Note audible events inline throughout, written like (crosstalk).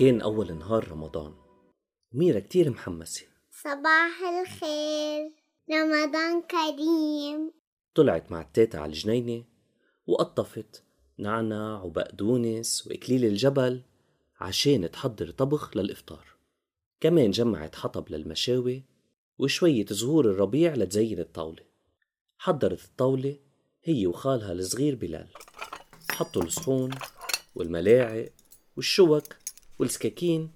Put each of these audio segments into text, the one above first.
كان أول نهار رمضان. وميرا كتير محمسة. صباح الخير. رمضان كريم. طلعت مع التيتا على الجنينة وقطفت نعنع وبقدونس وإكليل الجبل عشان تحضر طبخ للإفطار. كمان جمعت حطب للمشاوي وشوية زهور الربيع لتزين الطاولة. حضرت الطاولة هي وخالها الصغير بلال. حطوا الصحون والملاعق والشوك والسكاكين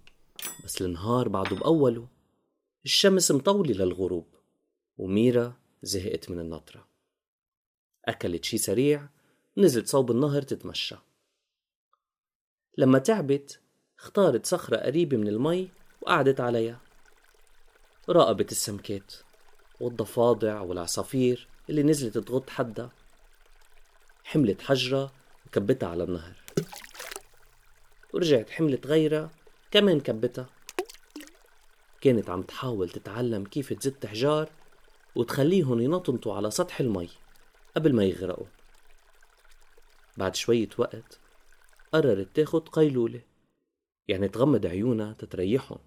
بس النهار بعده بأوله. الشمس مطولة للغروب وميرا زهقت من النطرة. أكلت شي سريع نزلت صوب النهر تتمشى. لما تعبت اختارت صخرة قريبة من المي وقعدت عليها. راقبت السمكات والضفادع والعصافير اللي نزلت تغط حدها. حملت حجرة وكبتها على النهر. ورجعت حملت غيرها كمان كبتها. كانت عم تحاول تتعلم كيف تزت حجار وتخليهم ينطنطوا على سطح المي قبل ما يغرقوا. بعد شوية وقت قررت تاخد قيلولة يعني تغمض عيونها تتريحهم.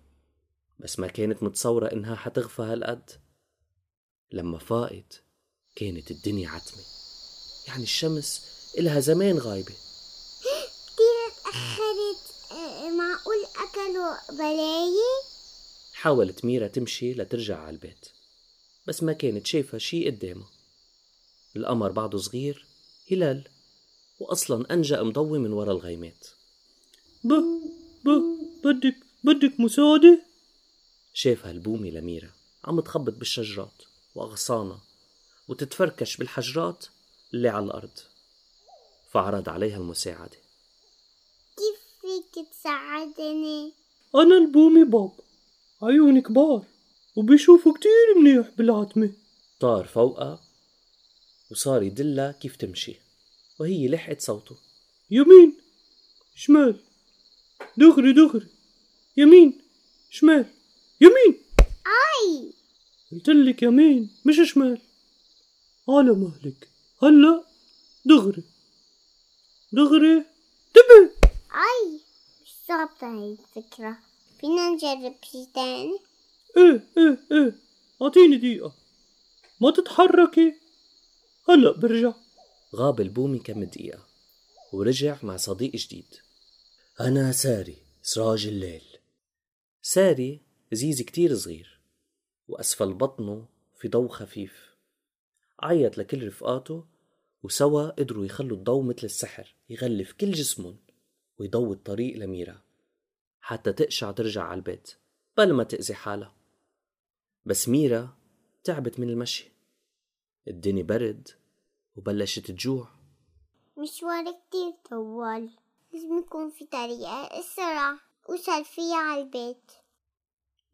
بس ما كانت متصورة إنها حتغفى هالقد. لما فاقت كانت الدنيا عتمة. يعني الشمس إلها زمان غايبة. (gasps) كتير اتأخرت آه، معقول أكلوا بلاية؟ حاولت ميرا تمشي لترجع على البيت بس ما كانت شايفة شي قدامها القمر بعده صغير هلال وأصلا أنجأ مضوي من ورا الغيمات ب ب بدك بدك مساعدة؟ شافها البومي لميرا عم تخبط بالشجرات وأغصانها وتتفركش بالحجرات اللي على الأرض فعرض عليها المساعدة فيك تساعدني؟ أنا البومي باب. عيوني كبار وبيشوفوا كتير منيح بالعتمة. طار فوقها وصار يدلها كيف تمشي. وهي لحقت صوته. يمين شمال. دغري دغري. يمين شمال. يمين! أي! قلتلك يمين مش شمال. على مهلك. هلا دغري. دغري تبي أي! ظابطة هاي الفكرة. فينا نجرب شي تاني؟ إيه إيه إيه. أعطيني دقيقة. ما تتحركي. هلأ برجع. غاب البومي كم دقيقة. ورجع مع صديق جديد. أنا ساري سراج الليل. ساري زيز كتير صغير. وأسفل بطنه في ضوء خفيف. عيط لكل رفقاته وسوا قدروا يخلوا الضوء مثل السحر يغلف كل جسمهم. ويضوي الطريق لميرا. حتى تقشع ترجع على البيت بل ما تأذي حالها. بس ميرا تعبت من المشي. الدنيا برد وبلشت تجوع. مشوار كتير طوال. لازم يكون في طريقة أسرع أوصل فيها على البيت.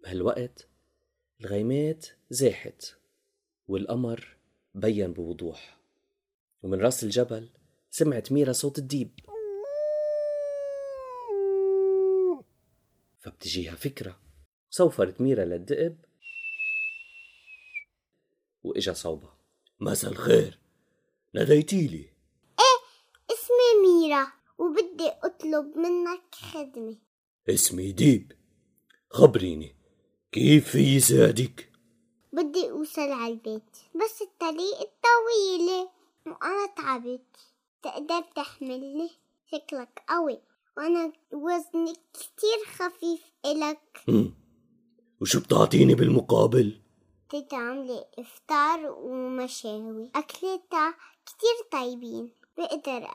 بهالوقت الغيمات زاحت والقمر بين بوضوح. ومن رأس الجبل سمعت ميرا صوت الديب. فبتجيها فكرة. سوفرت ميرا للدئب. وإجا صوبها مساء الخير. ناديتيلي اسمي ميرا وبدي أطلب منك خدمة. اسمي ديب. خبريني كيف في ساعدك بدي أوصل على البيت بس الطريق طويلة وأنا تعبت. تقدر تحملني؟ شكلك قوي. وأنا وزني كتير خفيف إلك. هم. وشو بتعطيني بالمقابل؟ تيتا عاملة إفطار ومشاوي. أكلتها كتير طيبين. بقدر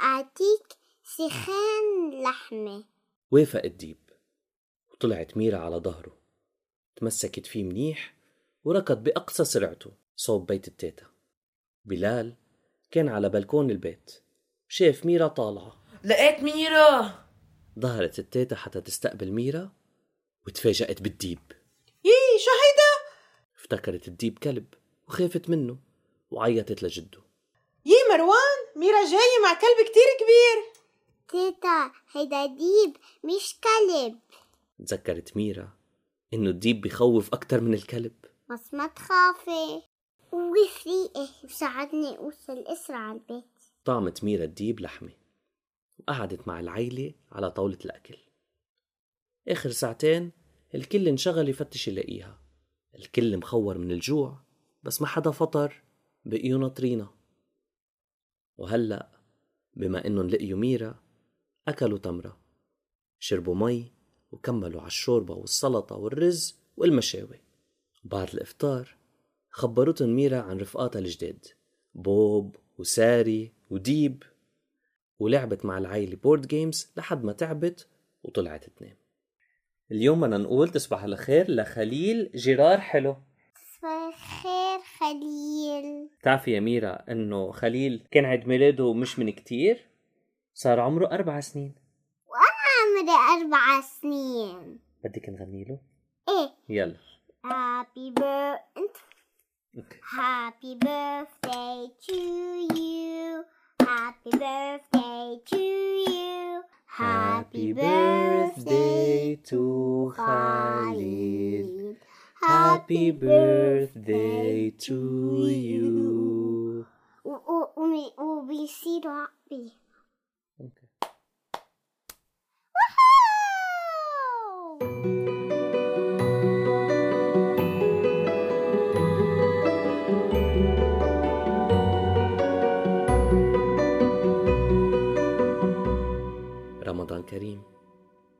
أعطيك سخان لحمة. وافق الديب. وطلعت ميرا على ظهره. تمسكت فيه منيح وركض بأقصى سرعته صوب بيت التيتا. بلال كان على بلكون البيت. شاف ميرا طالعة. لقيت ميرا. ظهرت التيتا حتى تستقبل ميرا وتفاجأت بالديب. يي شو هيدا افتكرت الديب كلب وخافت منه وعيطت لجده. يي مروان؟ ميرا جاية مع كلب كتير كبير. تيتا هيدا ديب مش كلب. تذكرت ميرا إنه الديب بخوف أكتر من الكلب. بس ما تخافي. ورفيقي وساعدني أوصل أسرع على البيت. طعمت ميرا الديب لحمة. وقعدت مع العيلة على طاولة الأكل. آخر ساعتين الكل انشغل يفتش يلاقيها. الكل مخور من الجوع بس ما حدا فطر بقيوا ناطرينا وهلأ بما إنهم لقيوا ميرا أكلوا تمرة شربوا مي وكملوا على الشوربة والسلطة والرز والمشاوي. بعد الإفطار خبرتهم ميرا عن رفقاتها الجداد بوب وساري وديب ولعبت مع العيلة board games لحد ما تعبت وطلعت تنام. اليوم بدنا نقول تصبح على خير لخليل جرار حلو. خير خليل. بتعرفي يا ميرا إنه خليل كان عيد ميلاده مش من كتير؟ صار عمره أربع سنين. عمري أربع سنين. بدك نغني له؟ إيه. يلا. Happy birthday أوكي. Happy birthday to you. Happy birthday to you. Happy birthday to Khalid. Happy birthday to you. O B C dot B. Okay. Woohoo!